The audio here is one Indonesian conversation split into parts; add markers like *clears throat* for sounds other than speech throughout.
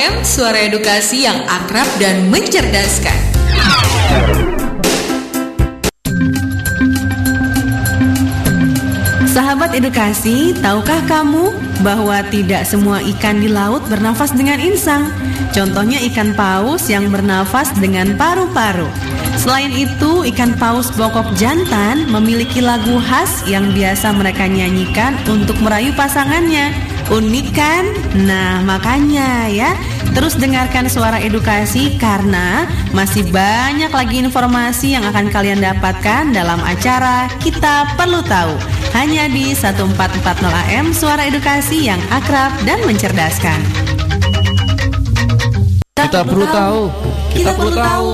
AM, suara edukasi yang akrab dan mencerdaskan. Sahabat edukasi, tahukah kamu bahwa tidak semua ikan di laut bernafas dengan insang? Contohnya ikan paus yang bernafas dengan paru-paru. Selain itu, ikan paus bokok jantan memiliki lagu khas yang biasa mereka nyanyikan untuk merayu pasangannya. Unik kan? Nah, makanya ya, terus dengarkan suara edukasi karena masih banyak lagi informasi yang akan kalian dapatkan dalam acara Kita Perlu Tahu. Hanya di 1440 AM Suara Edukasi yang akrab dan mencerdaskan. Kita perlu tahu. Kita perlu tahu.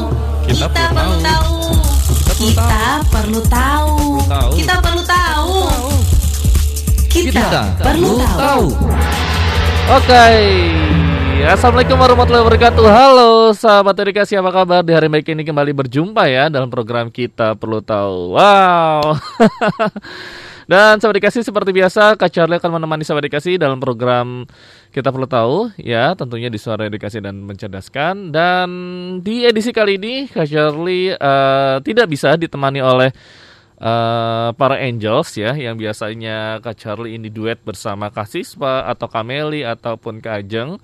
Kita perlu tahu. Kita perlu tahu. Kita perlu tahu. Kita perlu tahu. Oke. Assalamualaikum warahmatullahi wabarakatuh. Halo sahabat edukasi apa kabar? Di hari baik ini kembali berjumpa ya dalam program kita perlu tahu. Wow. *laughs* Dan sahabat dikasih seperti biasa Kak Charlie akan menemani sahabat dikasih dalam program kita perlu tahu ya tentunya di suara edukasi dan mencerdaskan dan di edisi kali ini Kak Charlie uh, tidak bisa ditemani oleh uh, para angels ya yang biasanya Kak Charlie ini duet bersama Kak Siswa atau Kameli ataupun Kak Ajeng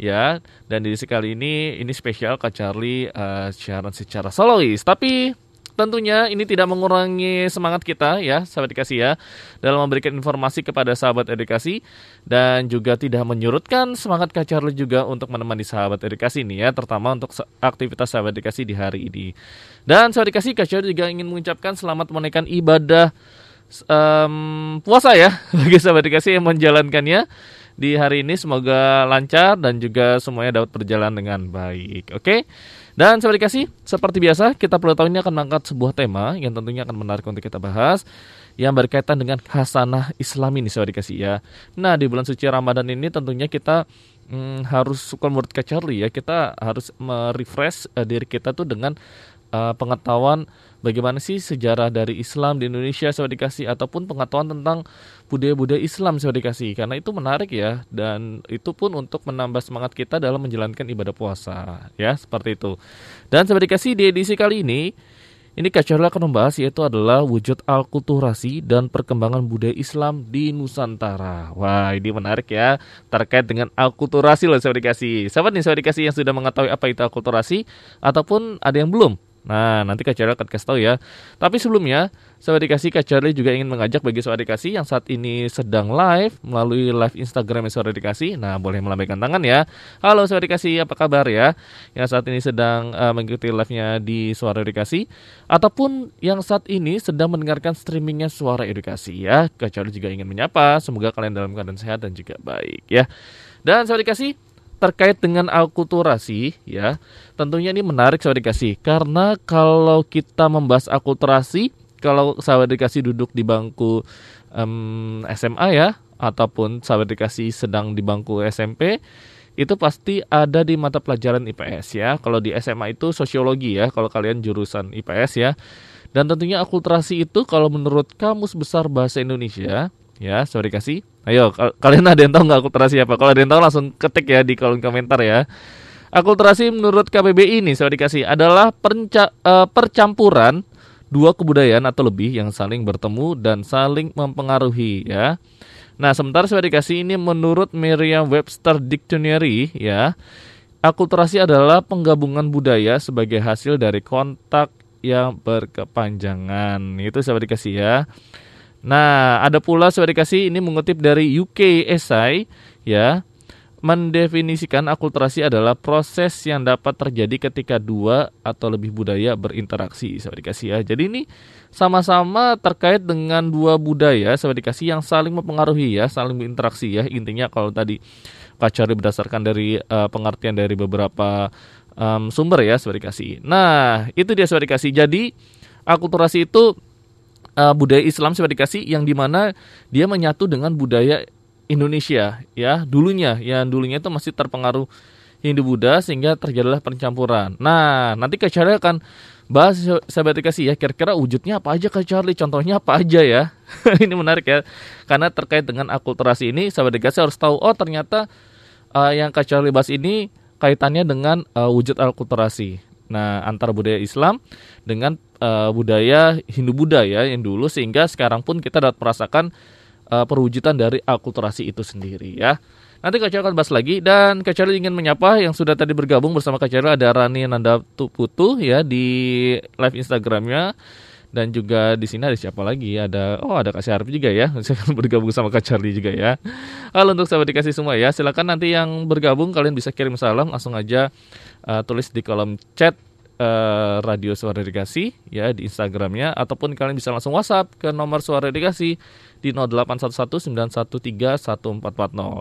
ya. Dan di kali ini ini spesial Kak Charlie uh, siaran secara solois. Tapi tentunya ini tidak mengurangi semangat kita ya sahabat edukasi ya dalam memberikan informasi kepada sahabat edukasi dan juga tidak menyurutkan semangat Kak Charlie juga untuk menemani sahabat edukasi ini ya terutama untuk aktivitas sahabat edukasi di hari ini. Dan sahabat edukasi Kak Charlie juga ingin mengucapkan selamat menunaikan ibadah um, puasa ya *laughs* bagi sahabat edukasi yang menjalankannya di hari ini semoga lancar dan juga semuanya dapat berjalan dengan baik. Oke. Okay? Dan sahabat dikasih, seperti biasa kita perlu tahu ini akan mengangkat sebuah tema yang tentunya akan menarik untuk kita bahas yang berkaitan dengan khasanah Islam ini sahabat dikasih ya. Nah di bulan suci Ramadan ini tentunya kita hmm, harus suka menurut Kak Charlie ya kita harus merefresh uh, diri kita tuh dengan uh, pengetahuan bagaimana sih sejarah dari Islam di Indonesia sahabat dikasih ataupun pengetahuan tentang budaya-budaya Islam saya dikasih karena itu menarik ya dan itu pun untuk menambah semangat kita dalam menjalankan ibadah puasa ya seperti itu dan saya dikasih di edisi kali ini ini Kak akan membahas yaitu adalah wujud alkulturasi dan perkembangan budaya Islam di Nusantara. Wah ini menarik ya terkait dengan alkulturasi loh saya dikasih. Sahabat nih saya dikasih yang sudah mengetahui apa itu alkulturasi ataupun ada yang belum? Nah, nanti Kak Charlie akan kasih tahu ya. Tapi sebelumnya, Sahabat Dikasih Kak Charlie juga ingin mengajak bagi Sahabat Dikasih yang saat ini sedang live melalui live Instagram Sahabat Dikasih. Nah, boleh melambaikan tangan ya. Halo Sahabat Dikasih, apa kabar ya? Yang saat ini sedang uh, mengikuti live-nya di Suara Edukasi ataupun yang saat ini sedang mendengarkan streamingnya Suara Edukasi ya. Kak Charlie juga ingin menyapa, semoga kalian dalam keadaan sehat dan juga baik ya. Dan Sahabat Dikasih, terkait dengan akulturasi ya. Tentunya ini menarik sahabat dikasih. Karena kalau kita membahas akulturasi kalau sahabat dikasih duduk di bangku um, SMA ya ataupun sahabat dikasih sedang di bangku SMP itu pasti ada di mata pelajaran IPS ya. Kalau di SMA itu sosiologi ya kalau kalian jurusan IPS ya. Dan tentunya akulturasi itu kalau menurut kamus besar bahasa Indonesia ya sorry kasih. Ayo kalian ada yang tahu nggak akulturasi apa? Kalau ada yang tahu langsung ketik ya di kolom komentar ya. Akulturasi menurut KBBI ini sorry dikasih adalah perca, uh, percampuran dua kebudayaan atau lebih yang saling bertemu dan saling mempengaruhi ya. Nah sementara saya dikasih ini menurut Merriam-Webster Dictionary ya. Akulturasi adalah penggabungan budaya sebagai hasil dari kontak yang berkepanjangan. Itu saya dikasih ya Nah, ada pula sudah dikasih ini mengutip dari UK Essay ya, mendefinisikan akulturasi adalah proses yang dapat terjadi ketika dua atau lebih budaya berinteraksi, sahabat dikasih ya. Jadi ini sama-sama terkait dengan dua budaya, sahabat dikasih yang saling mempengaruhi ya, saling berinteraksi ya. Intinya kalau tadi Pak Cari berdasarkan dari uh, pengertian dari beberapa um, sumber ya, sahabat dikasih. Nah, itu dia sahabat dikasih. Jadi akulturasi itu uh, budaya Islam seperti dikasih yang di mana dia menyatu dengan budaya Indonesia ya dulunya yang dulunya itu masih terpengaruh Hindu Buddha sehingga terjadilah pencampuran. Nah nanti Kak Charlie akan bahas sahabat dikasih ya kira-kira wujudnya apa aja Kak Charlie contohnya apa aja ya *laughs* ini menarik ya karena terkait dengan akulturasi ini sahabat dikasih harus tahu oh ternyata uh, yang Kak Charlie bahas ini kaitannya dengan uh, wujud akulturasi. Nah, antara budaya Islam dengan uh, budaya Hindu Buddha ya yang dulu sehingga sekarang pun kita dapat merasakan uh, perwujudan dari akulturasi itu sendiri ya. Nanti Kak akan bahas lagi dan Kak ingin menyapa yang sudah tadi bergabung bersama Kak ada Rani Nanda Putu ya di live Instagramnya dan juga di sini ada siapa lagi? Ada oh ada Kak Syarif juga ya. *laughs* Saya akan bergabung sama Kak Charlie juga ya. Halo untuk sahabat dikasih semua ya. Silakan nanti yang bergabung kalian bisa kirim salam langsung aja uh, tulis di kolom chat uh, radio suara dikasih ya di Instagramnya ataupun kalian bisa langsung WhatsApp ke nomor suara dikasih di 0811913140.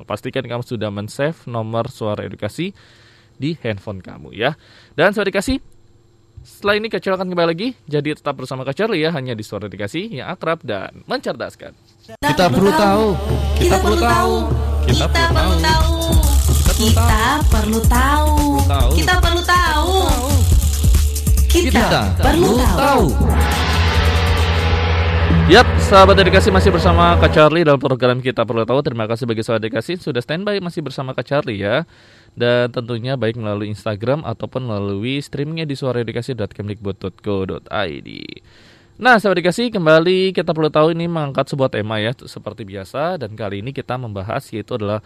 Pastikan kamu sudah men-save nomor suara edukasi di handphone kamu ya. Dan suara dikasih setelah ini Kak akan kembali lagi, jadi tetap bersama Kak Charlie ya, hanya di Suara Dikasih yang akrab dan mencerdaskan. Kita perlu tahu, kita perlu tahu, kita perlu tahu, kita perlu tahu, kita perlu tahu, kita perlu tahu. Yap, sahabat dedikasi masih bersama Kak Charlie dalam program kita perlu tahu. Terima kasih bagi sahabat dedikasi sudah standby masih bersama Kak Charlie ya dan tentunya baik melalui Instagram ataupun melalui streamingnya di suaraedukasi.kemdikbud.go.id. Nah, sahabat edukasi kembali kita perlu tahu ini mengangkat sebuah tema ya seperti biasa dan kali ini kita membahas yaitu adalah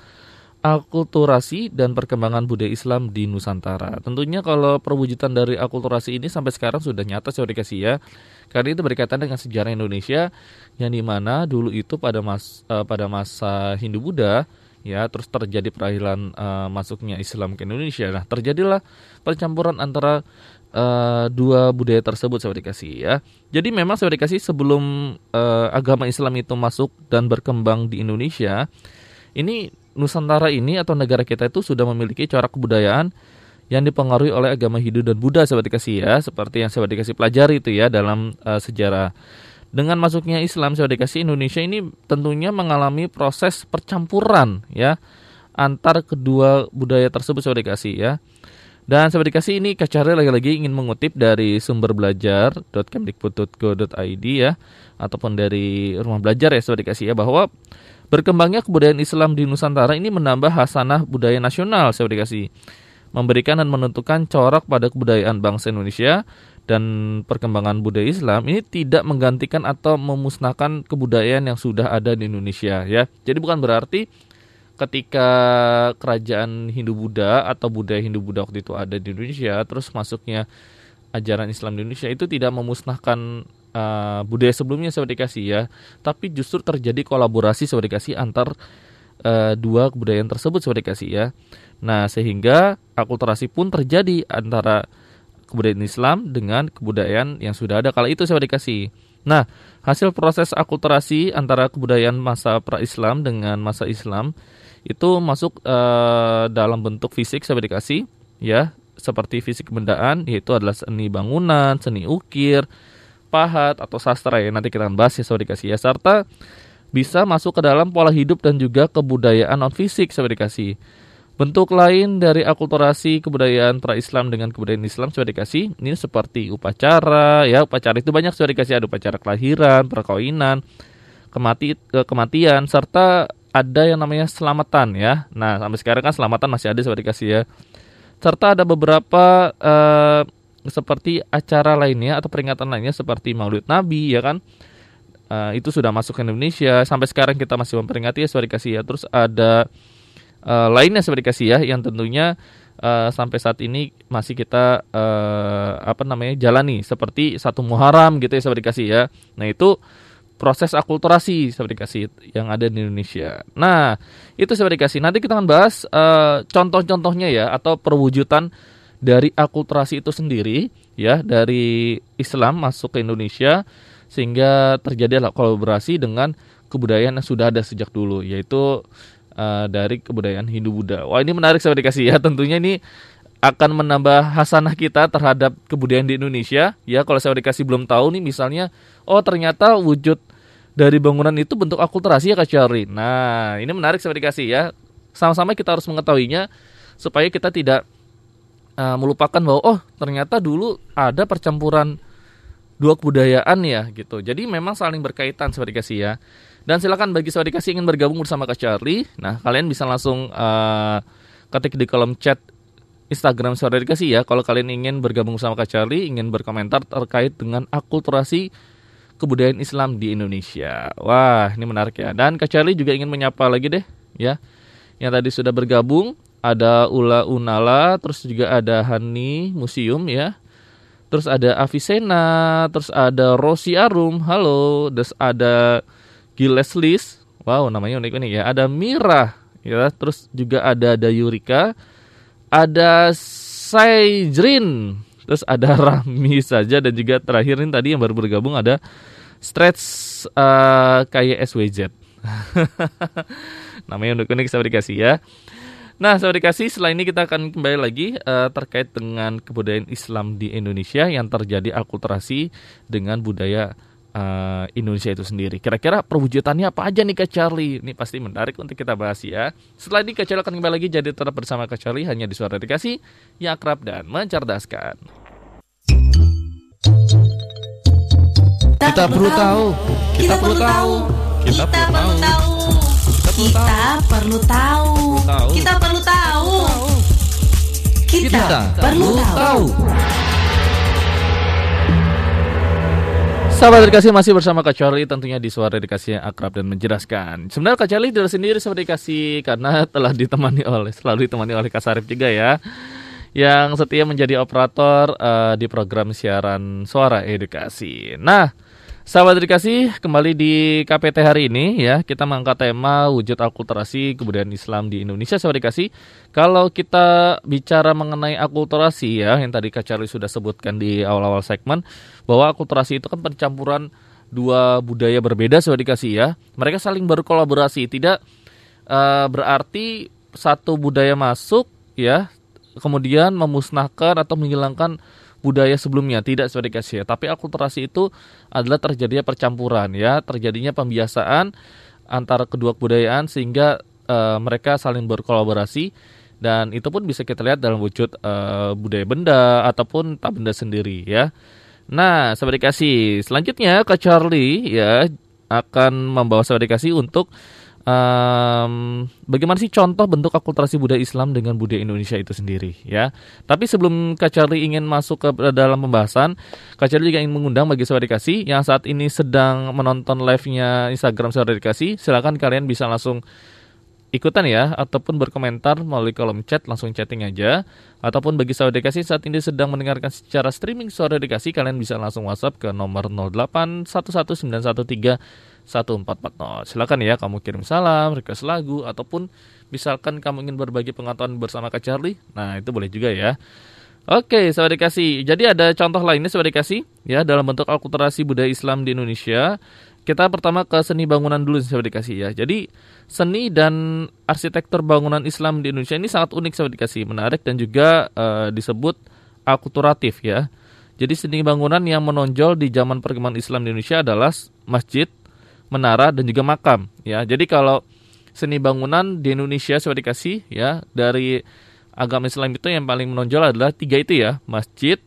akulturasi dan perkembangan budaya Islam di Nusantara. Tentunya kalau perwujudan dari akulturasi ini sampai sekarang sudah nyata sahabat edukasi ya. Karena itu berkaitan dengan sejarah Indonesia yang di mana dulu itu pada mas uh, pada masa Hindu Buddha ya terus terjadi perairan uh, masuknya Islam ke Indonesia nah terjadilah percampuran antara uh, dua budaya tersebut saya dikasih ya jadi memang saya dikasih sebelum uh, agama Islam itu masuk dan berkembang di Indonesia ini Nusantara ini atau negara kita itu sudah memiliki corak kebudayaan yang dipengaruhi oleh agama Hindu dan Buddha saya dikasih ya seperti yang saya dikasih pelajari itu ya dalam uh, sejarah dengan masuknya Islam saya dikasih Indonesia ini tentunya mengalami proses percampuran ya antar kedua budaya tersebut saya dikasih ya. Dan saya dikasih ini Kacari lagi-lagi ingin mengutip dari sumber belajar.kemdikbud.go.id ya ataupun dari rumah belajar ya saya dikasih ya bahwa berkembangnya kebudayaan Islam di Nusantara ini menambah hasanah budaya nasional saya dikasih memberikan dan menentukan corak pada kebudayaan bangsa Indonesia dan perkembangan budaya Islam ini tidak menggantikan atau memusnahkan kebudayaan yang sudah ada di Indonesia ya. Jadi bukan berarti ketika kerajaan Hindu Buddha atau budaya Hindu Buddha waktu itu ada di Indonesia terus masuknya ajaran Islam di Indonesia itu tidak memusnahkan uh, budaya sebelumnya saya dikasih ya, tapi justru terjadi kolaborasi saya dikasih antar uh, dua kebudayaan tersebut saya dikasih ya. Nah, sehingga akulturasi pun terjadi antara kebudayaan Islam dengan kebudayaan yang sudah ada kala itu saya dikasih. Nah, hasil proses akulturasi antara kebudayaan masa pra-Islam dengan masa Islam itu masuk uh, dalam bentuk fisik saya dikasih ya, seperti fisik bendaan yaitu adalah seni bangunan, seni ukir, pahat atau sastra ya. Nanti kita akan bahas ya saya dikasih ya. Serta bisa masuk ke dalam pola hidup dan juga kebudayaan non fisik saya dikasih. Bentuk lain dari akulturasi kebudayaan pra-Islam dengan kebudayaan Islam sudah dikasih ini seperti upacara ya. Upacara itu banyak sudah dikasih. Ada upacara kelahiran, perkawinan, kemati kematian serta ada yang namanya selamatan ya. Nah sampai sekarang kan selamatan masih ada sudah dikasih ya. Serta ada beberapa uh, seperti acara lainnya atau peringatan lainnya seperti Maulid Nabi ya kan. Uh, itu sudah masuk ke Indonesia sampai sekarang kita masih memperingati ya sudah dikasih ya. Terus ada uh, lainnya seperti kasih ya yang tentunya uh, sampai saat ini masih kita uh, apa namanya jalani seperti satu Muharram gitu ya seperti kasih ya. Nah itu proses akulturasi seperti kasih yang ada di Indonesia. Nah itu seperti kasih. Nanti kita akan bahas uh, contoh-contohnya ya atau perwujudan dari akulturasi itu sendiri ya dari Islam masuk ke Indonesia sehingga terjadi kolaborasi dengan kebudayaan yang sudah ada sejak dulu yaitu uh, dari kebudayaan Hindu Buddha. Wah ini menarik saya dikasih ya. Tentunya ini akan menambah hasanah kita terhadap kebudayaan di Indonesia. Ya kalau saya dikasih belum tahu nih misalnya, oh ternyata wujud dari bangunan itu bentuk akulturasi ya Kak Syari. Nah ini menarik saya dikasih ya. Sama-sama kita harus mengetahuinya supaya kita tidak uh, melupakan bahwa oh ternyata dulu ada percampuran dua kebudayaan ya gitu. Jadi memang saling berkaitan seperti kasih ya. Dan silakan bagi sahabat dikasih ingin bergabung bersama Kak Charlie. Nah, kalian bisa langsung uh, ketik di kolom chat Instagram Suara Dikasih ya kalau kalian ingin bergabung sama Kak Charlie, ingin berkomentar terkait dengan akulturasi kebudayaan Islam di Indonesia. Wah, ini menarik ya. Dan Kak Charlie juga ingin menyapa lagi deh ya. Yang tadi sudah bergabung ada Ula Unala, terus juga ada Hani Museum ya. Terus ada Avicenna, terus ada Rosi Arum, halo. Terus ada Giles Lis, wow namanya unik-unik ya. Ada Mira, ya. Terus juga ada Dayurika, ada Saijrin, terus ada *laughs* Rami saja dan juga terakhir ini tadi yang baru bergabung ada Stretch uh, kayak SWZ. *laughs* namanya unik-unik saya dikasih ya. Nah, saya dikasih setelah ini kita akan kembali lagi uh, terkait dengan kebudayaan Islam di Indonesia yang terjadi akulturasi dengan budaya uh, Indonesia itu sendiri. Kira-kira perwujudannya apa aja nih Kak Charlie? Ini pasti menarik untuk kita bahas ya. Setelah ini Kak Charlie akan kembali lagi jadi tetap bersama Kak Charlie hanya di Suara Dikasih yang akrab dan mencerdaskan. Kita perlu tahu. Kita perlu tahu. Kita perlu tahu. Kita perlu tahu. Kita perlu tahu. Kita perlu tahu. Sahabat dikasih masih bersama Kak Charlie tentunya di suara dikasih yang akrab dan menjelaskan. Sebenarnya Kak Charlie dari sendiri sahabat dikasih karena telah ditemani oleh selalu ditemani oleh Kak Sarif juga ya. Yang setia menjadi operator uh, di program siaran suara edukasi. Nah, Sahabat dikasih kembali di KPT hari ini ya. Kita mengangkat tema wujud akulturasi kebudayaan Islam di Indonesia sahabat dikasih. Kalau kita bicara mengenai akulturasi ya yang tadi Kak Charlie sudah sebutkan di awal-awal segmen bahwa akulturasi itu kan pencampuran dua budaya berbeda sahabat dikasih ya. Mereka saling berkolaborasi tidak uh, berarti satu budaya masuk ya kemudian memusnahkan atau menghilangkan budaya sebelumnya tidak seperti kasih. Tapi akulturasi itu adalah terjadinya percampuran ya, terjadinya pembiasaan antara kedua kebudayaan sehingga uh, mereka saling berkolaborasi dan itu pun bisa kita lihat dalam wujud uh, budaya benda ataupun tak benda sendiri ya. Nah, sahabat dikasih, selanjutnya Kak Charlie ya akan membawa sahabat dikasih untuk um, bagaimana sih contoh bentuk akulturasi budaya Islam dengan budaya Indonesia itu sendiri ya. Tapi sebelum Kak Charlie ingin masuk ke dalam pembahasan, Kak Charlie juga ingin mengundang bagi saudara dikasih yang saat ini sedang menonton live-nya Instagram saudara dikasih, silakan kalian bisa langsung ikutan ya ataupun berkomentar melalui kolom chat langsung chatting aja ataupun bagi saudara dikasih saat ini sedang mendengarkan secara streaming saudara dikasih kalian bisa langsung WhatsApp ke nomor 0811913 1440. Silakan ya kamu kirim salam, request lagu ataupun misalkan kamu ingin berbagi pengetahuan bersama Kak Charlie. Nah, itu boleh juga ya. Oke, sahabat dikasih. Jadi ada contoh lainnya sahabat dikasih ya dalam bentuk akulturasi budaya Islam di Indonesia. Kita pertama ke seni bangunan dulu sahabat dikasih ya. Jadi seni dan arsitektur bangunan Islam di Indonesia ini sangat unik sahabat dikasih, menarik dan juga uh, disebut akulturatif ya. Jadi seni bangunan yang menonjol di zaman perkembangan Islam di Indonesia adalah masjid, menara dan juga makam ya. Jadi kalau seni bangunan di Indonesia sudah dikasih ya dari agama Islam itu yang paling menonjol adalah tiga itu ya, masjid,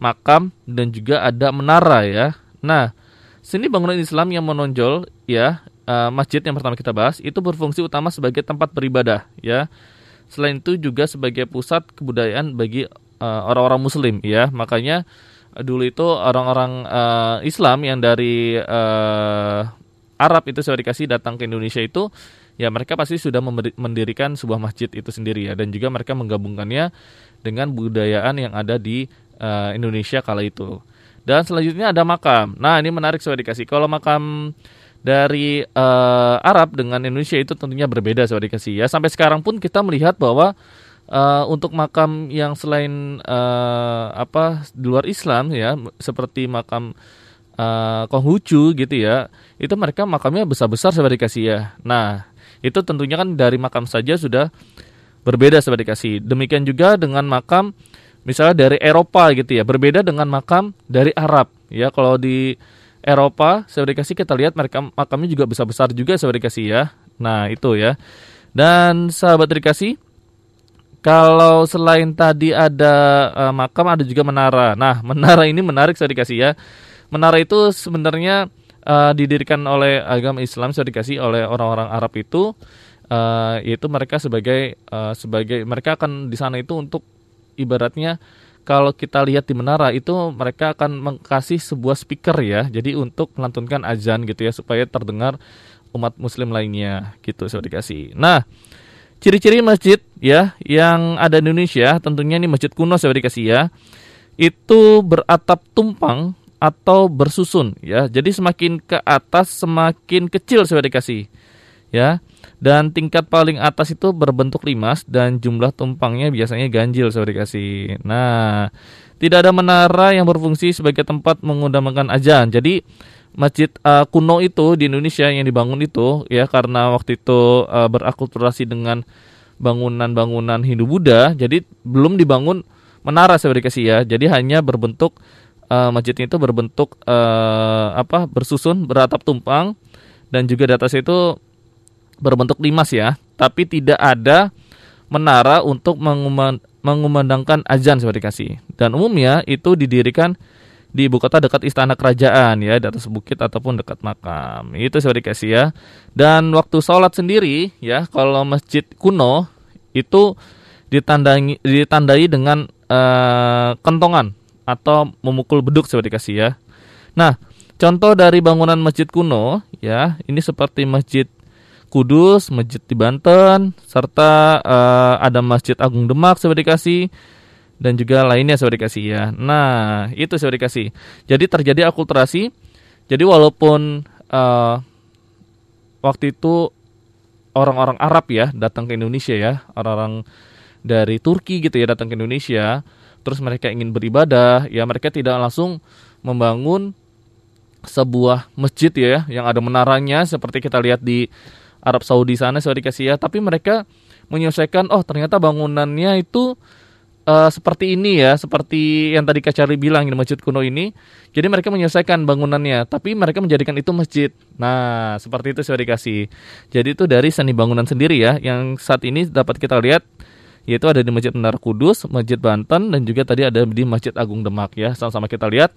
makam dan juga ada menara ya. Nah, seni bangunan Islam yang menonjol ya, uh, masjid yang pertama kita bahas itu berfungsi utama sebagai tempat beribadah ya. Selain itu juga sebagai pusat kebudayaan bagi eh, orang-orang uh, muslim ya. Makanya dulu itu orang-orang uh, Islam yang dari uh, Arab itu saya dikasih datang ke Indonesia itu ya mereka pasti sudah mendirikan sebuah masjid itu sendiri ya dan juga mereka menggabungkannya dengan budayaan yang ada di uh, Indonesia kala itu. Dan selanjutnya ada makam. Nah, ini menarik saya dikasih. Kalau makam dari uh, Arab dengan Indonesia itu tentunya berbeda saya dikasih ya. Sampai sekarang pun kita melihat bahwa uh, untuk makam yang selain uh, apa di luar Islam ya seperti makam uh, Konghucu gitu ya, itu mereka makamnya besar-besar seperti dikasih ya. Nah, itu tentunya kan dari makam saja sudah berbeda seperti dikasih. Demikian juga dengan makam misalnya dari Eropa gitu ya, berbeda dengan makam dari Arab ya. Kalau di Eropa seperti dikasih kita lihat mereka makamnya juga besar-besar juga seperti dikasih ya. Nah, itu ya. Dan sahabat dikasih kalau selain tadi ada uh, makam ada juga menara. Nah, *laughs* menara ini menarik saya dikasih ya menara itu sebenarnya uh, didirikan oleh agama Islam sudah dikasih oleh orang-orang Arab itu uh, yaitu mereka sebagai uh, sebagai mereka akan di sana itu untuk ibaratnya kalau kita lihat di menara itu mereka akan mengkasih sebuah speaker ya. Jadi untuk melantunkan azan gitu ya supaya terdengar umat muslim lainnya gitu saya dikasih. Nah, ciri-ciri masjid ya yang ada di Indonesia tentunya ini masjid kuno saya dikasih ya. Itu beratap tumpang atau bersusun ya. Jadi semakin ke atas semakin kecil saya dikasih. Ya dan tingkat paling atas itu berbentuk limas dan jumlah tumpangnya biasanya ganjil saya dikasih. Nah, tidak ada menara yang berfungsi sebagai tempat mengundangkan azan. Jadi masjid uh, kuno itu di Indonesia yang dibangun itu ya karena waktu itu uh, berakulturasi dengan bangunan-bangunan Hindu Buddha, jadi belum dibangun menara saya dikasih ya. Jadi hanya berbentuk uh, masjidnya itu berbentuk uh, apa bersusun beratap tumpang dan juga di atas itu berbentuk limas ya, tapi tidak ada menara untuk mengumandangkan azan seperti kasih. Dan umumnya itu didirikan di ibu kota dekat istana kerajaan ya, di atas bukit ataupun dekat makam. Itu seperti kasih ya. Dan waktu sholat sendiri ya, kalau masjid kuno itu ditandai ditandai dengan uh, kentongan atau memukul beduk seperti kasih ya. Nah, contoh dari bangunan masjid kuno ya, ini seperti masjid Kudus, masjid di Banten, serta uh, ada Masjid Agung Demak saya dikasih dan juga lainnya saya dikasih ya. Nah, itu saya dikasih. Jadi terjadi akulturasi. Jadi walaupun uh, waktu itu orang-orang Arab ya datang ke Indonesia ya, orang-orang dari Turki gitu ya datang ke Indonesia, terus mereka ingin beribadah, ya mereka tidak langsung membangun sebuah masjid ya yang ada menaranya seperti kita lihat di Arab Saudi sana saya dikasih ya tapi mereka menyelesaikan oh ternyata bangunannya itu uh, seperti ini ya seperti yang tadi Kak Charlie bilang di masjid kuno ini. Jadi mereka menyelesaikan bangunannya tapi mereka menjadikan itu masjid. Nah seperti itu saya dikasih. Jadi itu dari seni bangunan sendiri ya yang saat ini dapat kita lihat yaitu ada di Masjid Menara Kudus, Masjid Banten, dan juga tadi ada di Masjid Agung Demak ya. Sama-sama kita lihat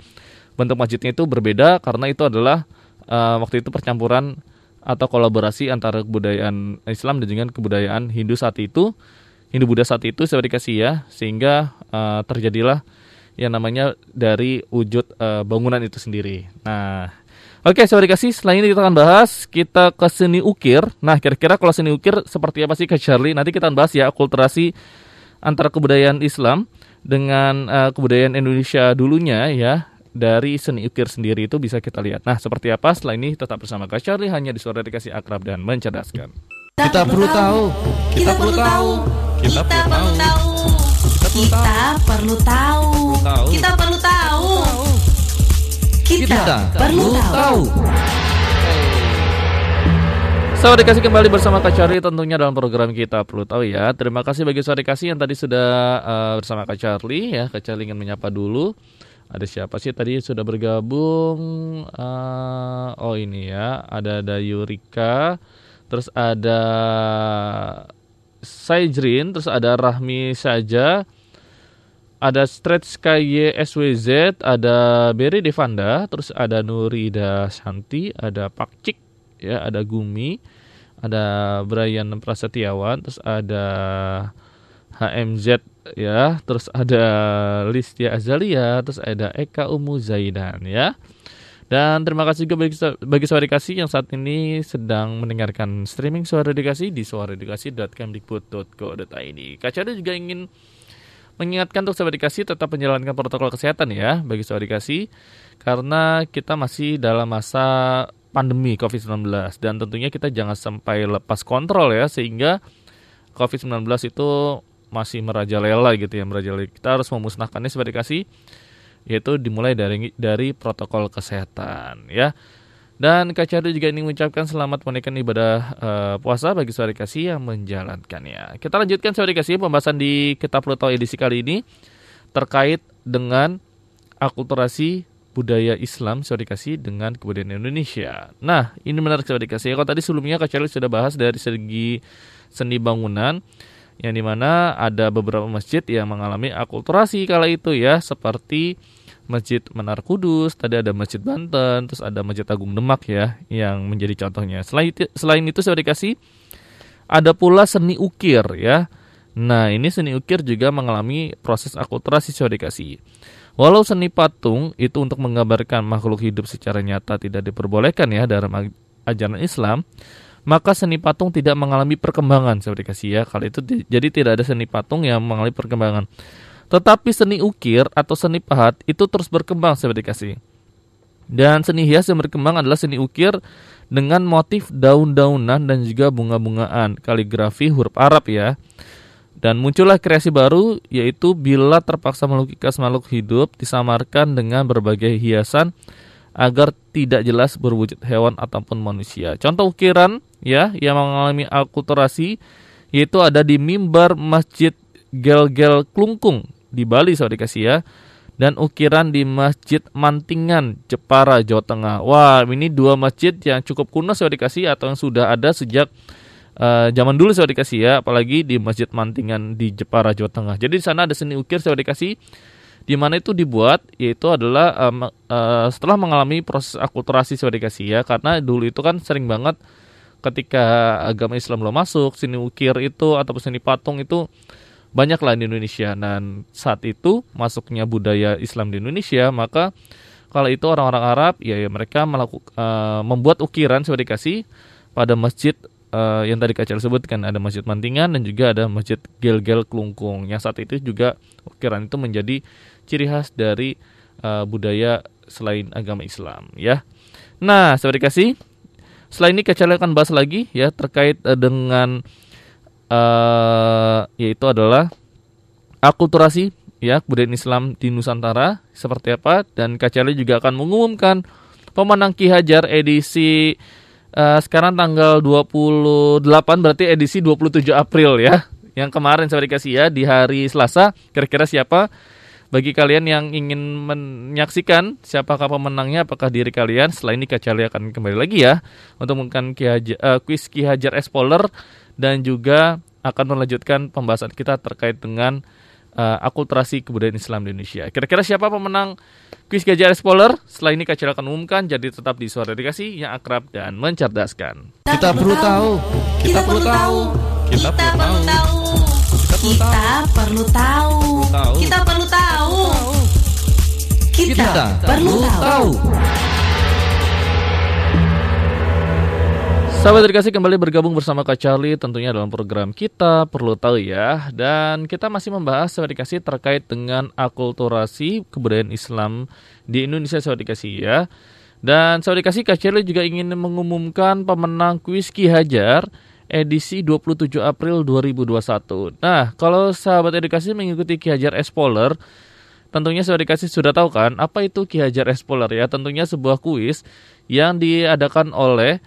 bentuk masjidnya itu berbeda karena itu adalah uh, waktu itu percampuran atau kolaborasi antara kebudayaan Islam dan dengan kebudayaan Hindu saat itu Hindu Buddha saat itu saya dikasih ya sehingga uh, terjadilah yang namanya dari wujud uh, bangunan itu sendiri. Nah, oke okay, saya dikasih selain ini kita akan bahas kita ke seni ukir. Nah, kira-kira kalau seni ukir seperti apa sih ke Charlie? Nanti kita akan bahas ya akulturasi antara kebudayaan Islam dengan uh, kebudayaan Indonesia dulunya ya dari seni ukir sendiri itu bisa kita lihat. Nah, seperti apa setelah ini tetap bersama Kak Charlie hanya di suara dikasih akrab dan mencerdaskan. Kita perlu tahu. Kita perlu tahu. Kita perlu tahu. Kita perlu tahu. Kita perlu tahu. Kita perlu tahu. Selamat dikasih kembali bersama Kak Charlie tentunya dalam program kita perlu tahu ya. Terima kasih bagi saudara kasih yang tadi sudah uh, bersama Kak Charlie ya. Kak Charlie ingin menyapa dulu ada siapa sih tadi sudah bergabung uh, oh ini ya ada ada Yurika terus ada Saijrin terus ada Rahmi saja ada Stretch KYSWZ ada Berry Devanda terus ada Nurida Santi ada Pak Cik ya ada Gumi ada Brian Prasetyawan terus ada HMZ ya, terus ada Listia Azalia, terus ada Eka Umu Zaidan ya. Dan terima kasih juga bagi, bagi suara dikasih yang saat ini sedang mendengarkan streaming suara dikasih di suaradikasih.kemdikbud.co.id. Kacada juga ingin mengingatkan untuk sahabat dikasih tetap menjalankan protokol kesehatan ya bagi sahabat dikasih karena kita masih dalam masa pandemi COVID-19 dan tentunya kita jangan sampai lepas kontrol ya sehingga COVID-19 itu masih merajalela gitu ya merajalela kita harus memusnahkannya sebagai kasih yaitu dimulai dari dari protokol kesehatan ya dan Kak Cardo juga ingin mengucapkan selamat menunaikan ibadah uh, puasa bagi saudara kasih yang menjalankannya. Kita lanjutkan saudara kasih pembahasan di Kitab Pluto edisi kali ini terkait dengan akulturasi budaya Islam saudara kasih dengan kebudayaan Indonesia. Nah, ini menarik saudara kasih. Kalau tadi sebelumnya Kak sudah bahas dari segi seni bangunan, yang di mana ada beberapa masjid yang mengalami akulturasi kala itu ya seperti Masjid Menara Kudus, tadi ada Masjid Banten, terus ada Masjid Agung Demak ya yang menjadi contohnya. Selain itu, selain itu saya dikasih ada pula seni ukir ya. Nah, ini seni ukir juga mengalami proses akulturasi sesuai dikasih. Walau seni patung itu untuk menggambarkan makhluk hidup secara nyata tidak diperbolehkan ya dalam ajaran Islam, maka seni patung tidak mengalami perkembangan seperti kasih ya. Kalau itu jadi tidak ada seni patung yang mengalami perkembangan. Tetapi seni ukir atau seni pahat itu terus berkembang seperti kasih. Dan seni hias yang berkembang adalah seni ukir dengan motif daun-daunan dan juga bunga-bungaan, kaligrafi huruf Arab ya. Dan muncullah kreasi baru yaitu bila terpaksa melukis makhluk hidup disamarkan dengan berbagai hiasan agar tidak jelas berwujud hewan ataupun manusia. Contoh ukiran ya yang mengalami akulturasi yaitu ada di mimbar Masjid Gel-Gel Klungkung di Bali saya dikasih ya dan ukiran di Masjid Mantingan Jepara Jawa Tengah. Wah, ini dua masjid yang cukup kuno saya dikasih atau yang sudah ada sejak uh, zaman dulu saya dikasih ya, apalagi di Masjid Mantingan di Jepara Jawa Tengah. Jadi di sana ada seni ukir saya dikasih di mana itu dibuat yaitu adalah um, uh, setelah mengalami proses akulturasi saya dikasih ya karena dulu itu kan sering banget ketika agama Islam belum masuk seni ukir itu ataupun seni patung itu banyak lah di Indonesia. Dan saat itu masuknya budaya Islam di Indonesia maka kalau itu orang-orang Arab ya, ya mereka melakukan uh, membuat ukiran saya dikasih pada masjid uh, yang tadi Kacil sebutkan. Ada Masjid Mantingan dan juga ada Masjid Gel-Gel Klungkung yang saat itu juga ukiran itu menjadi ciri khas dari uh, budaya selain agama Islam ya. Nah, seperti kasih selain ini Kacil akan bahas lagi ya terkait uh, dengan uh, yaitu adalah akulturasi ya kebudayaan Islam di Nusantara seperti apa dan Kacali juga akan mengumumkan pemenang Ki Hajar edisi uh, sekarang tanggal 28 berarti edisi 27 April ya. Yang kemarin saya dikasih ya di hari Selasa. Kira-kira siapa? Bagi kalian yang ingin menyaksikan siapakah pemenangnya, apakah diri kalian, setelah ini Kacali akan kembali lagi ya untuk mengumumkan Ki Hajar, uh, kuis Ki Hajar Espoler dan juga akan melanjutkan pembahasan kita terkait dengan uh, akulturasi kebudayaan Islam di Indonesia. Kira-kira siapa pemenang Kuis Gajah Explorer setelah ini Kacil akan umumkan jadi tetap di suara dedikasi yang akrab dan mencerdaskan. Kita perlu tahu, kita perlu tahu, kita perlu tahu, kita perlu tahu, kita perlu tahu, kita perlu tahu. Sahabat dikasih kembali bergabung bersama Kak Charlie. Tentunya dalam program kita perlu tahu ya. Dan kita masih membahas sahabat dikasih terkait dengan akulturasi kebudayaan Islam di Indonesia sahabat dikasih ya. Dan sahabat dikasih Kak Charlie juga ingin mengumumkan pemenang kuis Ki Hajar edisi 27 April 2021. Nah kalau sahabat edukasi mengikuti Ki Hajar Espoler tentunya sahabat dikasih sudah tahu kan apa itu Ki Hajar Espoler ya? Tentunya sebuah kuis yang diadakan oleh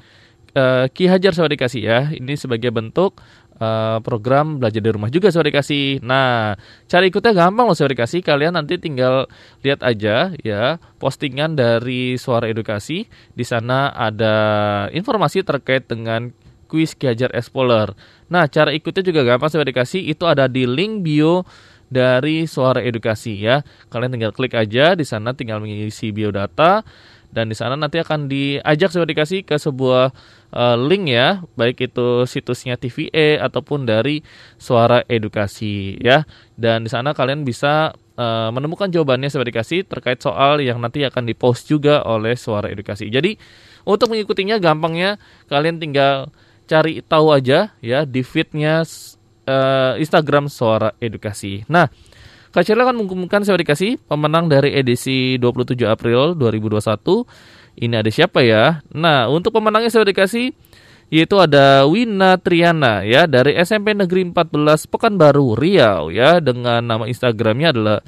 uh, Ki Hajar Sahabat Dikasih ya. Ini sebagai bentuk uh, program belajar di rumah juga Sahabat Dikasih. Nah, cara ikutnya gampang loh Sahabat Dikasih. Kalian nanti tinggal lihat aja ya postingan dari Suara Edukasi. Di sana ada informasi terkait dengan kuis Ki Hajar Explorer. Nah, cara ikutnya juga gampang Sahabat Dikasih. Itu ada di link bio dari Suara Edukasi ya. Kalian tinggal klik aja di sana tinggal mengisi biodata dan di sana nanti akan diajak saya dikasih ke sebuah uh, link ya, baik itu situsnya TVE ataupun dari Suara Edukasi ya. Dan di sana kalian bisa uh, menemukan jawabannya saya dikasih terkait soal yang nanti akan dipost juga oleh Suara Edukasi. Jadi untuk mengikutinya gampangnya kalian tinggal cari tahu aja ya di feednya uh, Instagram Suara Edukasi. Nah, KCL akan mengumumkan saya dikasih pemenang dari edisi 27 April 2021. Ini ada siapa ya? Nah, untuk pemenangnya saya dikasih yaitu ada Wina Triana ya dari SMP Negeri 14 Pekanbaru Riau ya dengan nama Instagramnya adalah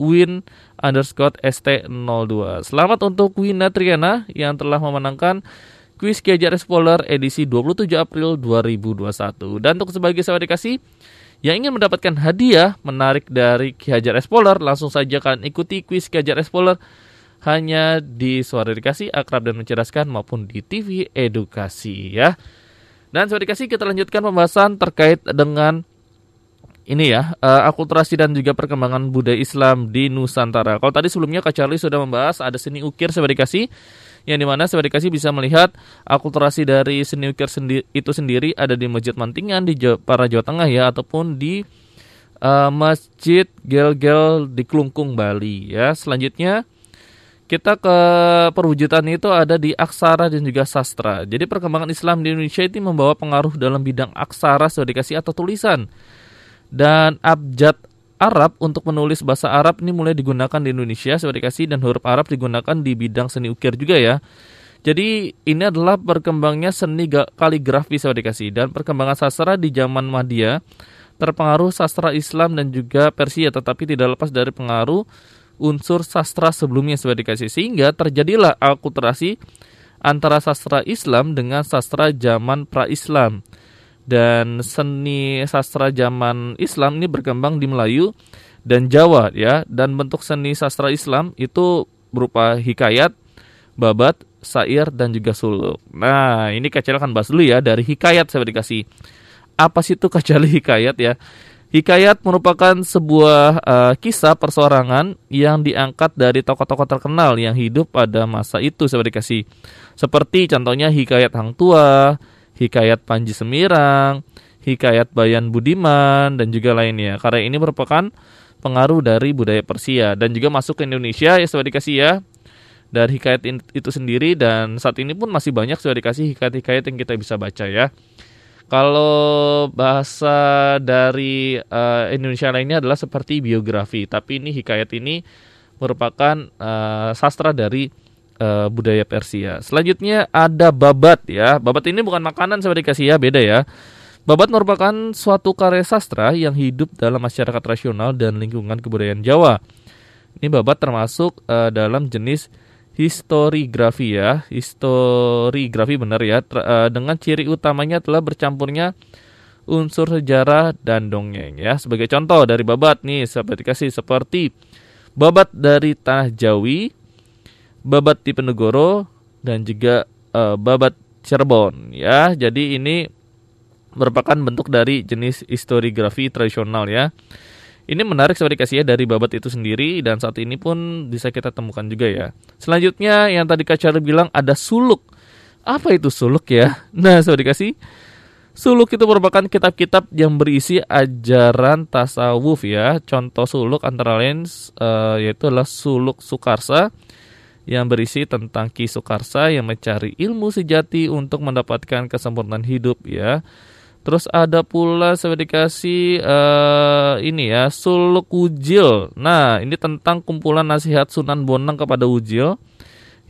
@win underscore st02. Selamat untuk Wina Triana yang telah memenangkan kuis Kiajar Explorer edisi 27 April 2021. Dan untuk sebagai sahabat dikasih yang ingin mendapatkan hadiah menarik dari Ki Hajar Explorer, langsung saja kalian ikuti kuis Ki Hajar Explorer hanya di Suara Edukasi, Akrab dan Mencerdaskan maupun di TV Edukasi ya. Dan Suara Edukasi kita lanjutkan pembahasan terkait dengan ini ya, uh, akulturasi dan juga perkembangan budaya Islam di Nusantara. Kalau tadi sebelumnya Kak Charlie sudah membahas ada seni ukir Sobat Edukasi yang di mana saya dikasih bisa melihat akulturasi dari seni ukir sendi itu sendiri ada di Masjid Mantingan di Jawa, para Jawa Tengah ya ataupun di uh, Masjid Gel-Gel di Klungkung Bali ya. Selanjutnya kita ke perwujudan itu ada di aksara dan juga sastra. Jadi perkembangan Islam di Indonesia itu membawa pengaruh dalam bidang aksara sudah dikasih atau tulisan. Dan abjad Arab untuk menulis bahasa Arab ini mulai digunakan di Indonesia seperti dikasih dan huruf Arab digunakan di bidang seni ukir juga ya. Jadi ini adalah perkembangnya seni kaligrafi seperti dikasih dan perkembangan sastra di zaman Madya terpengaruh sastra Islam dan juga Persia tetapi tidak lepas dari pengaruh unsur sastra sebelumnya seperti dikasih sehingga terjadilah akulturasi antara sastra Islam dengan sastra zaman pra-Islam dan seni sastra zaman Islam ini berkembang di Melayu dan Jawa ya dan bentuk seni sastra Islam itu berupa hikayat, babat, sair dan juga suluk. Nah, ini kacil akan bahas dulu ya dari hikayat saya dikasih. Apa sih itu kacali hikayat ya? Hikayat merupakan sebuah uh, kisah persorangan yang diangkat dari tokoh-tokoh terkenal yang hidup pada masa itu saya dikasih. Seperti contohnya hikayat Hang Tua, Hikayat Panji Semirang, Hikayat Bayan Budiman, dan juga lainnya. Karya ini merupakan pengaruh dari budaya Persia dan juga masuk ke Indonesia ya sudah dikasih ya dari hikayat itu sendiri dan saat ini pun masih banyak sudah dikasih hikayat-hikayat yang kita bisa baca ya. Kalau bahasa dari uh, Indonesia lainnya adalah seperti biografi, tapi ini hikayat ini merupakan uh, sastra dari uh, budaya Persia. Selanjutnya ada babat ya. Babat ini bukan makanan seperti kasih ya, beda ya. Babat merupakan suatu karya sastra yang hidup dalam masyarakat rasional dan lingkungan kebudayaan Jawa. Ini babat termasuk uh, dalam jenis historiografi ya, historiografi benar ya, uh, dengan ciri utamanya telah bercampurnya unsur sejarah dan dongeng ya. Sebagai contoh dari babat nih, seperti kasih seperti babat dari tanah Jawi, Babat Diponegoro dan juga uh, Babat Cirebon ya. Jadi ini merupakan bentuk dari jenis historiografi tradisional ya. Ini menarik seperti kasih ya dari babat itu sendiri dan saat ini pun bisa kita temukan juga ya. Selanjutnya yang tadi Kak Charlie bilang ada suluk. Apa itu suluk ya? *laughs* Nah, seperti kasih Suluk itu merupakan kitab-kitab yang berisi ajaran tasawuf ya. Contoh suluk antara lain uh, yaitu adalah suluk Sukarsa yang berisi tentang Ki Sukarsa yang mencari ilmu sejati untuk mendapatkan kesempurnaan hidup ya. Terus ada pula saya dikasih uh, ini ya Suluk Ujil. Nah ini tentang kumpulan nasihat Sunan Bonang kepada Ujil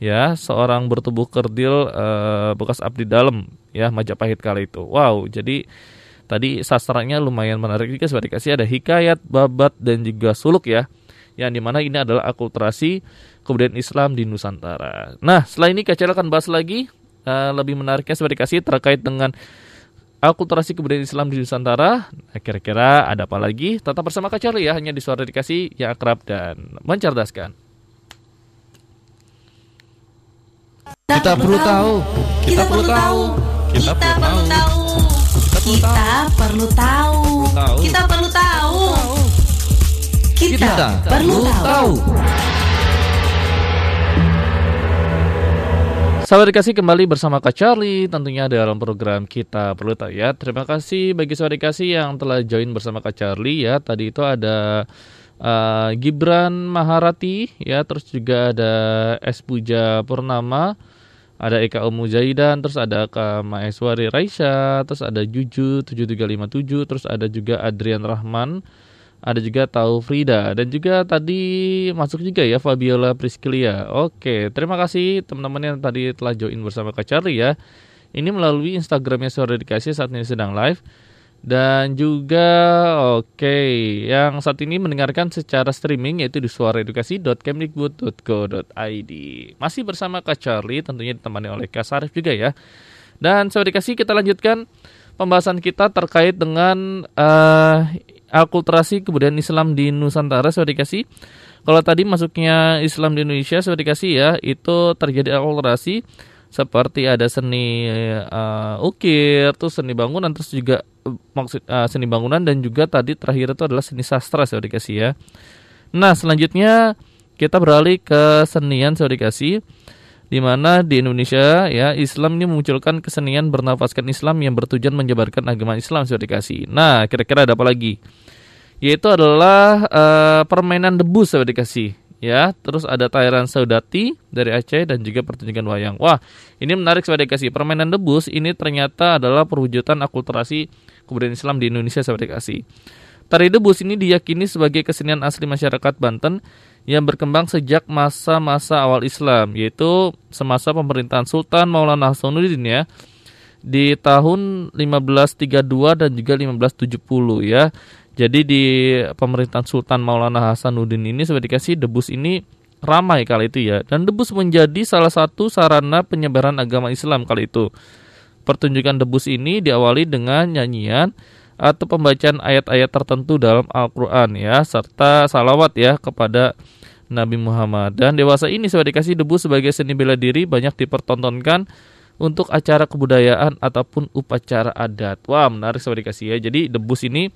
ya seorang bertubuh kerdil uh, bekas abdi dalam ya Majapahit kala itu. Wow jadi tadi sastranya lumayan menarik juga saya dikasih ada hikayat, babat dan juga suluk ya yang di mana ini adalah akulturasi kebudayaan Islam di Nusantara. Nah, setelah ini Kacel akan bahas lagi uh, lebih menariknya seperti kasih terkait dengan akulturasi kebudayaan Islam di Nusantara. Nah, kira-kira ada apa lagi? Tetap bersama Kacel ya, hanya di suara dikasih yang akrab dan mencerdaskan. Kita perlu tahu. Kita perlu tahu. Kita perlu tahu. Kita perlu tahu. Kita perlu tahu. Kita perlu tahu. Sahabat dikasih kembali bersama Kak Charlie. Tentunya dalam program kita perlu tahu ya. Terima kasih bagi sahabat dikasih yang telah join bersama Kak Charlie. Ya. Tadi itu ada uh, Gibran Maharati. Ya, terus juga ada S. Puja Purnama, ada Eka Umu Zaidan, terus ada Kak Maeswari Raisya, terus ada Juju 7357, terus ada juga Adrian Rahman ada juga Tau Frida dan juga tadi masuk juga ya Fabiola Priscilia. Oke, terima kasih teman-teman yang tadi telah join bersama Kak Charlie ya. Ini melalui Instagramnya Suara Edukasi saat ini sedang live. Dan juga oke, okay, yang saat ini mendengarkan secara streaming yaitu di suaraedukasi.kemdikbud.go.id. Masih bersama Kak Charlie tentunya ditemani oleh Kak Sarif juga ya. Dan Suara Edukasi kita lanjutkan pembahasan kita terkait dengan uh, akulturasi kebudayaan Islam di Nusantara sudah dikasih. Kalau tadi masuknya Islam di Indonesia sudah dikasih ya, itu terjadi akulturasi seperti ada seni uh, ukir, terus seni bangunan, terus juga uh, maksud uh, seni bangunan dan juga tadi terakhir itu adalah seni sastra sudah dikasih ya. Nah selanjutnya kita beralih ke senian sudah dikasih. Di mana di Indonesia ya Islam ini memunculkan kesenian bernafaskan Islam yang bertujuan menyebarkan agama Islam sudah dikasih. Nah, kira-kira ada apa lagi? Yaitu adalah uh, permainan debus sudah dikasih ya. Terus ada Tairan Saudati dari Aceh dan juga pertunjukan wayang. Wah, ini menarik sudah dikasih. Permainan debus ini ternyata adalah perwujudan akulturasi kebudayaan Islam di Indonesia sudah dikasih. Tari debus ini diyakini sebagai kesenian asli masyarakat Banten yang berkembang sejak masa-masa awal Islam, yaitu semasa pemerintahan Sultan Maulana Hasanuddin ya di tahun 1532 dan juga 1570 ya. Jadi di pemerintahan Sultan Maulana Hasanuddin ini seperti dikasih debus ini ramai kali itu ya dan debus menjadi salah satu sarana penyebaran agama Islam kali itu. Pertunjukan debus ini diawali dengan nyanyian atau pembacaan ayat-ayat tertentu dalam Al-Quran ya serta salawat ya kepada Nabi Muhammad dan dewasa ini sudah dikasih debu sebagai seni bela diri banyak dipertontonkan untuk acara kebudayaan ataupun upacara adat. Wah menarik sudah dikasih ya. Jadi debus ini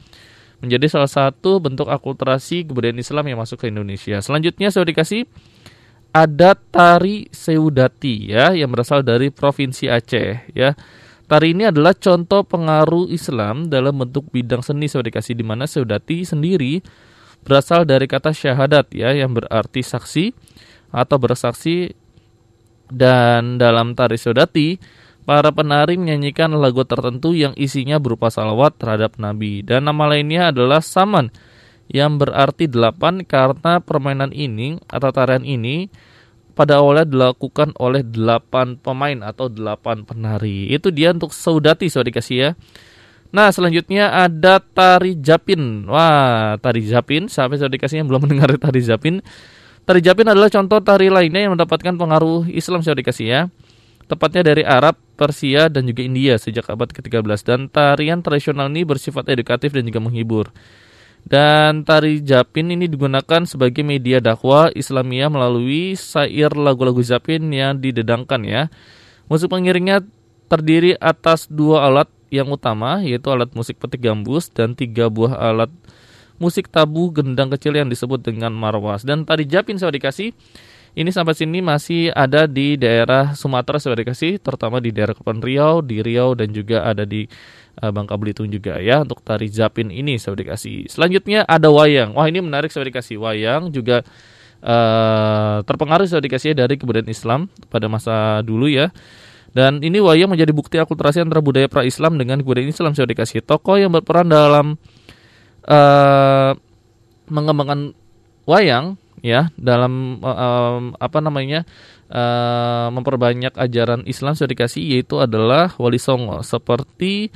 menjadi salah satu bentuk akulturasi kebudayaan Islam yang masuk ke Indonesia. Selanjutnya sudah dikasih ada tari Seudati ya yang berasal dari provinsi Aceh ya. Tari ini adalah contoh pengaruh Islam dalam bentuk bidang seni saya dikasih di mana Saudati sendiri berasal dari kata syahadat ya yang berarti saksi atau bersaksi. Dan dalam tari Saudati para penari menyanyikan lagu tertentu yang isinya berupa salawat terhadap Nabi. Dan nama lainnya adalah saman yang berarti delapan karena permainan ini atau tarian ini pada awalnya dilakukan oleh delapan pemain atau delapan penari. Itu dia untuk saudati sudah dikasih ya. Nah selanjutnya ada tari japin. Wah tari japin sampai sudah dikasih yang belum *laughs* mendengar tari japin. Tari japin adalah contoh tari lainnya yang mendapatkan pengaruh Islam sudah dikasih ya. Tepatnya dari Arab, Persia, dan juga India sejak abad ke-13. Dan tarian tradisional ini bersifat edukatif dan juga menghibur. Dan tari Japin ini digunakan sebagai media dakwah Islamiyah melalui sair lagu-lagu Japin yang didedangkan ya. Musik pengiringnya terdiri atas dua alat yang utama yaitu alat musik petik gambus dan tiga buah alat musik tabu gendang kecil yang disebut dengan marwas. Dan tari Japin saya dikasih ini sampai sini masih ada di daerah Sumatera saya dikasih terutama di daerah Kepulauan Riau, di Riau dan juga ada di Bangka Belitung juga ya untuk tari Zapin ini saya dikasih. Selanjutnya ada wayang. Wah ini menarik saya dikasih wayang juga uh, terpengaruh saya dikasih dari kebudayaan Islam pada masa dulu ya. Dan ini wayang menjadi bukti akulturasi antara budaya pra-Islam dengan kebudayaan Islam saya dikasih. Tokoh yang berperan dalam uh, mengembangkan wayang ya dalam uh, apa namanya uh, memperbanyak ajaran Islam sudah dikasih yaitu adalah Wali Songo seperti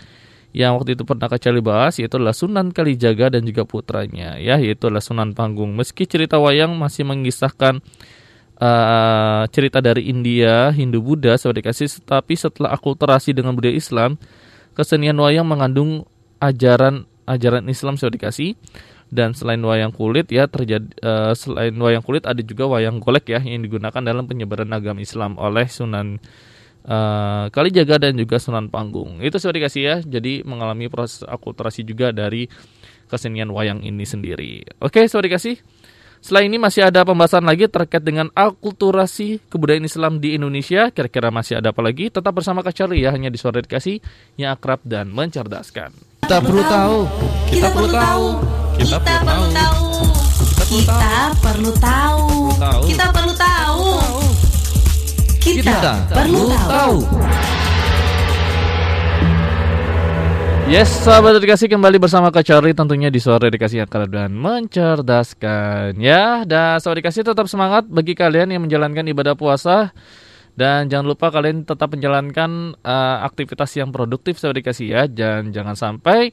yang waktu itu pernah kecali bahas yaitu adalah Sunan Kalijaga dan juga putranya ya yaitu adalah Sunan Panggung. Meski cerita wayang masih mengisahkan uh, cerita dari India, Hindu, Buddha sebagai kasih tapi setelah akulturasi dengan budaya Islam, kesenian wayang mengandung ajaran ajaran Islam sudah dikasih dan selain wayang kulit ya terjadi uh, selain wayang kulit ada juga wayang golek ya yang digunakan dalam penyebaran agama Islam oleh Sunan uh, Kalijaga dan juga Sunan Panggung. Itu sudah dikasih ya. Jadi mengalami proses akulturasi juga dari kesenian wayang ini sendiri. Oke, sudah dikasih. Setelah ini masih ada pembahasan lagi terkait dengan akulturasi kebudayaan Islam di Indonesia. Kira-kira masih ada apa lagi? Tetap bersama Kak Charlie ya, hanya di suara dikasih yang akrab dan mencerdaskan. Kita perlu tahu. Kita perlu tahu. Kita perlu tahu. Kita perlu tahu. Kita perlu tahu. Kita, Kita perlu tahu. Yes, sahabat dedikasi kembali bersama Kak Charlie tentunya di sore dedikasi yang keren dan mencerdaskan ya. Dan sahabat dedikasi tetap semangat bagi kalian yang menjalankan ibadah puasa dan jangan lupa kalian tetap menjalankan uh, aktivitas yang produktif sahabat dedikasi ya. Dan jangan sampai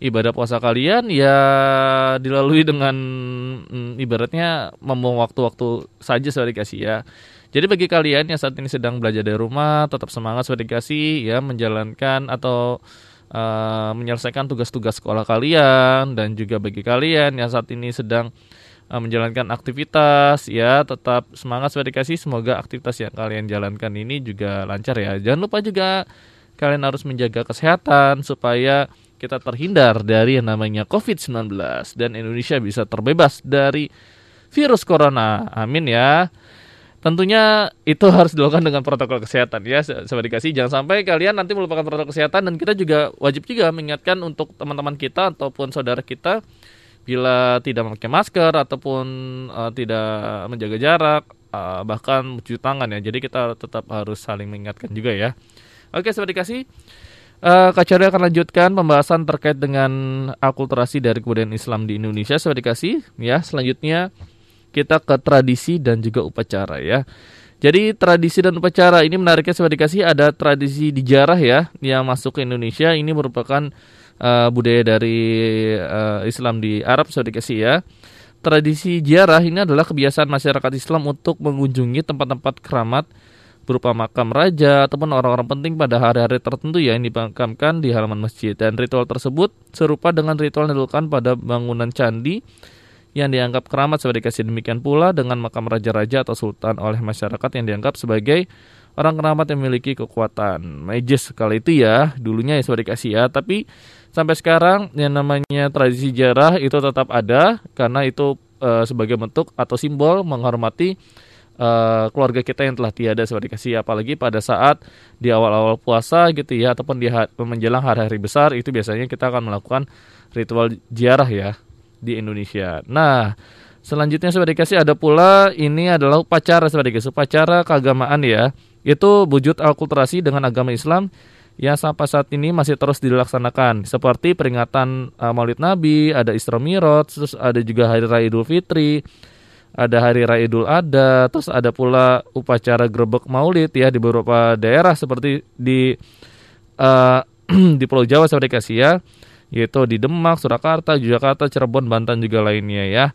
ibadah puasa kalian ya dilalui dengan mm, ibaratnya membuang waktu-waktu saja sahabat dedikasi ya. Jadi bagi kalian yang saat ini sedang belajar dari rumah, tetap semangat sahabat dedikasi ya menjalankan atau uh, menyelesaikan tugas-tugas sekolah kalian. Dan juga bagi kalian yang saat ini sedang uh, menjalankan aktivitas ya tetap semangat sebagai dikasih semoga aktivitas yang kalian jalankan ini juga lancar ya. Jangan lupa juga kalian harus menjaga kesehatan supaya kita terhindar dari yang namanya COVID-19 dan Indonesia bisa terbebas dari virus corona. Amin ya tentunya itu harus dilakukan dengan protokol kesehatan ya sobat dikasih jangan sampai kalian nanti melupakan protokol kesehatan dan kita juga wajib juga mengingatkan untuk teman-teman kita ataupun saudara kita bila tidak memakai masker ataupun uh, tidak menjaga jarak uh, bahkan mencuci tangan ya jadi kita tetap harus saling mengingatkan juga ya oke sobat dikasih Uh, Kak Cari akan lanjutkan pembahasan terkait dengan akulturasi dari kebudayaan Islam di Indonesia. Sudah dikasih ya. Selanjutnya kita ke tradisi dan juga upacara ya. Jadi tradisi dan upacara ini menariknya sudah dikasih ada tradisi di jarah ya yang masuk ke Indonesia ini merupakan uh, budaya dari uh, Islam di Arab sudah dikasih ya. Tradisi jarah ini adalah kebiasaan masyarakat Islam untuk mengunjungi tempat-tempat keramat berupa makam raja ataupun orang-orang penting pada hari-hari tertentu ya yang dimakamkan di halaman masjid dan ritual tersebut serupa dengan ritual yang dilakukan pada bangunan candi yang dianggap keramat sebagai kasih demikian pula dengan makam raja-raja atau sultan oleh masyarakat yang dianggap sebagai orang keramat yang memiliki kekuatan. Magis kali itu ya dulunya ya sebagai kasih ya tapi sampai sekarang yang namanya tradisi sejarah itu tetap ada karena itu e, sebagai bentuk atau simbol menghormati e, keluarga kita yang telah tiada sebagai kasih apalagi pada saat di awal-awal puasa gitu ya ataupun di menjelang hari-hari besar itu biasanya kita akan melakukan ritual ziarah ya di Indonesia. Nah, selanjutnya sudah dikasih ada pula ini adalah upacara sudah dikasih upacara keagamaan ya. Itu wujud akulturasi dengan agama Islam yang sampai saat ini masih terus dilaksanakan seperti peringatan uh, Maulid Nabi, ada Isra Mi'raj, terus ada juga hari raya Idul Fitri, ada hari raya Idul Adha, terus ada pula upacara grebek Maulid ya di beberapa daerah seperti di uh, *clears throat* di Pulau Jawa saya dikasih ya yaitu di Demak, Surakarta, Yogyakarta, Cirebon, Banten juga lainnya ya.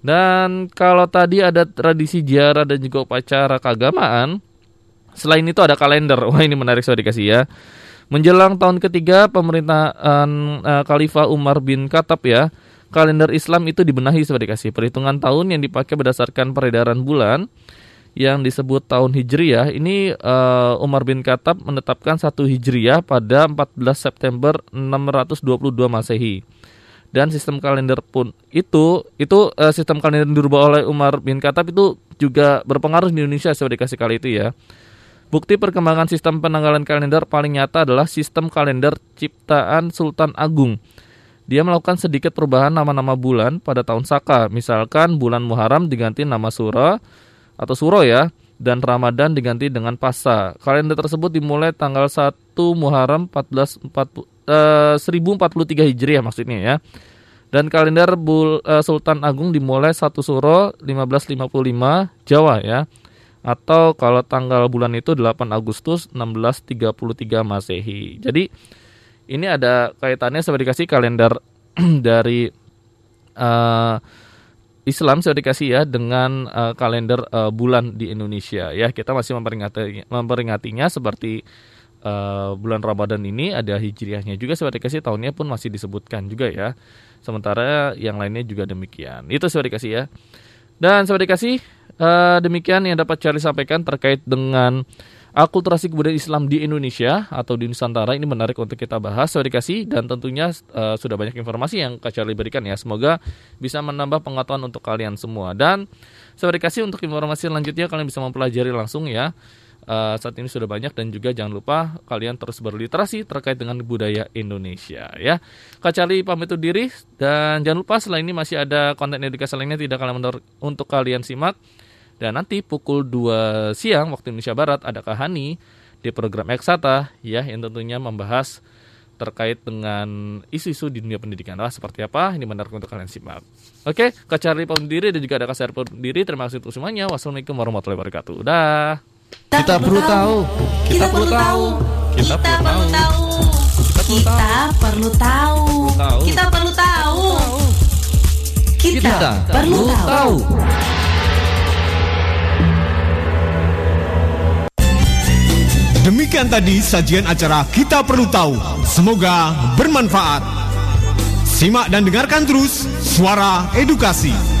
Dan kalau tadi ada tradisi ziarah dan juga upacara keagamaan, selain itu ada kalender. Wah ini menarik saya dikasih ya. Menjelang tahun ketiga pemerintahan uh, Khalifah Umar bin Khattab ya, kalender Islam itu dibenahi sebagai dikasih perhitungan tahun yang dipakai berdasarkan peredaran bulan yang disebut tahun Hijriyah ini uh, Umar bin Khattab menetapkan satu Hijriyah pada 14 September 622 Masehi. Dan sistem kalender pun itu itu uh, sistem kalender yang dirubah oleh Umar bin Khattab itu juga berpengaruh di Indonesia saya dikasih kali itu ya. Bukti perkembangan sistem penanggalan kalender paling nyata adalah sistem kalender ciptaan Sultan Agung. Dia melakukan sedikit perubahan nama-nama bulan pada tahun Saka. Misalkan bulan Muharram diganti nama Surah, atau Suro ya dan Ramadan diganti dengan Pasa. Kalender tersebut dimulai tanggal 1 Muharram 1440, eh, 1043 Hijriah maksudnya ya. Dan kalender Bul, eh, Sultan Agung dimulai 1 Suro 1555 Jawa ya. Atau kalau tanggal bulan itu 8 Agustus 1633 Masehi. Jadi ini ada kaitannya seperti dikasih kalender *clears throat* dari uh, Islam sudah dikasih ya dengan uh, kalender uh, bulan di Indonesia. Ya kita masih memperingati memperingatinya seperti uh, bulan Ramadan ini ada hijriahnya juga sudah dikasih tahunnya pun masih disebutkan juga ya. Sementara yang lainnya juga demikian. Itu sudah dikasih ya. Dan sudah dikasih uh, demikian yang dapat Charlie sampaikan terkait dengan akulturasi kebudayaan Islam di Indonesia atau di Nusantara ini menarik untuk kita bahas. Saya dikasih dan tentunya uh, sudah banyak informasi yang Kak Charlie berikan ya. Semoga bisa menambah pengetahuan untuk kalian semua. Dan saya dikasih untuk informasi selanjutnya kalian bisa mempelajari langsung ya. Uh, saat ini sudah banyak dan juga jangan lupa kalian terus berliterasi terkait dengan budaya Indonesia ya. Kak Charlie pamit undur diri dan jangan lupa selain ini masih ada konten edukasi lainnya tidak kalian untuk kalian simak dan nanti pukul 2 siang waktu Indonesia Barat ada Kahani di program Eksata ya yang tentunya membahas terkait dengan isu-isu di dunia pendidikan. Nah, seperti apa? Ini menarik untuk kalian simak. Oke, Kacari diri dan juga ada Kasar diri. Terima kasih untuk semuanya. Wassalamualaikum warahmatullahi wabarakatuh. Dah. Kita perlu tahu. Kita perlu tahu. Kita perlu tahu. Kita perlu tahu. Kita perlu tahu. Kita perlu tahu. Demikian tadi sajian acara Kita Perlu Tahu. Semoga bermanfaat. Simak dan dengarkan terus suara edukasi.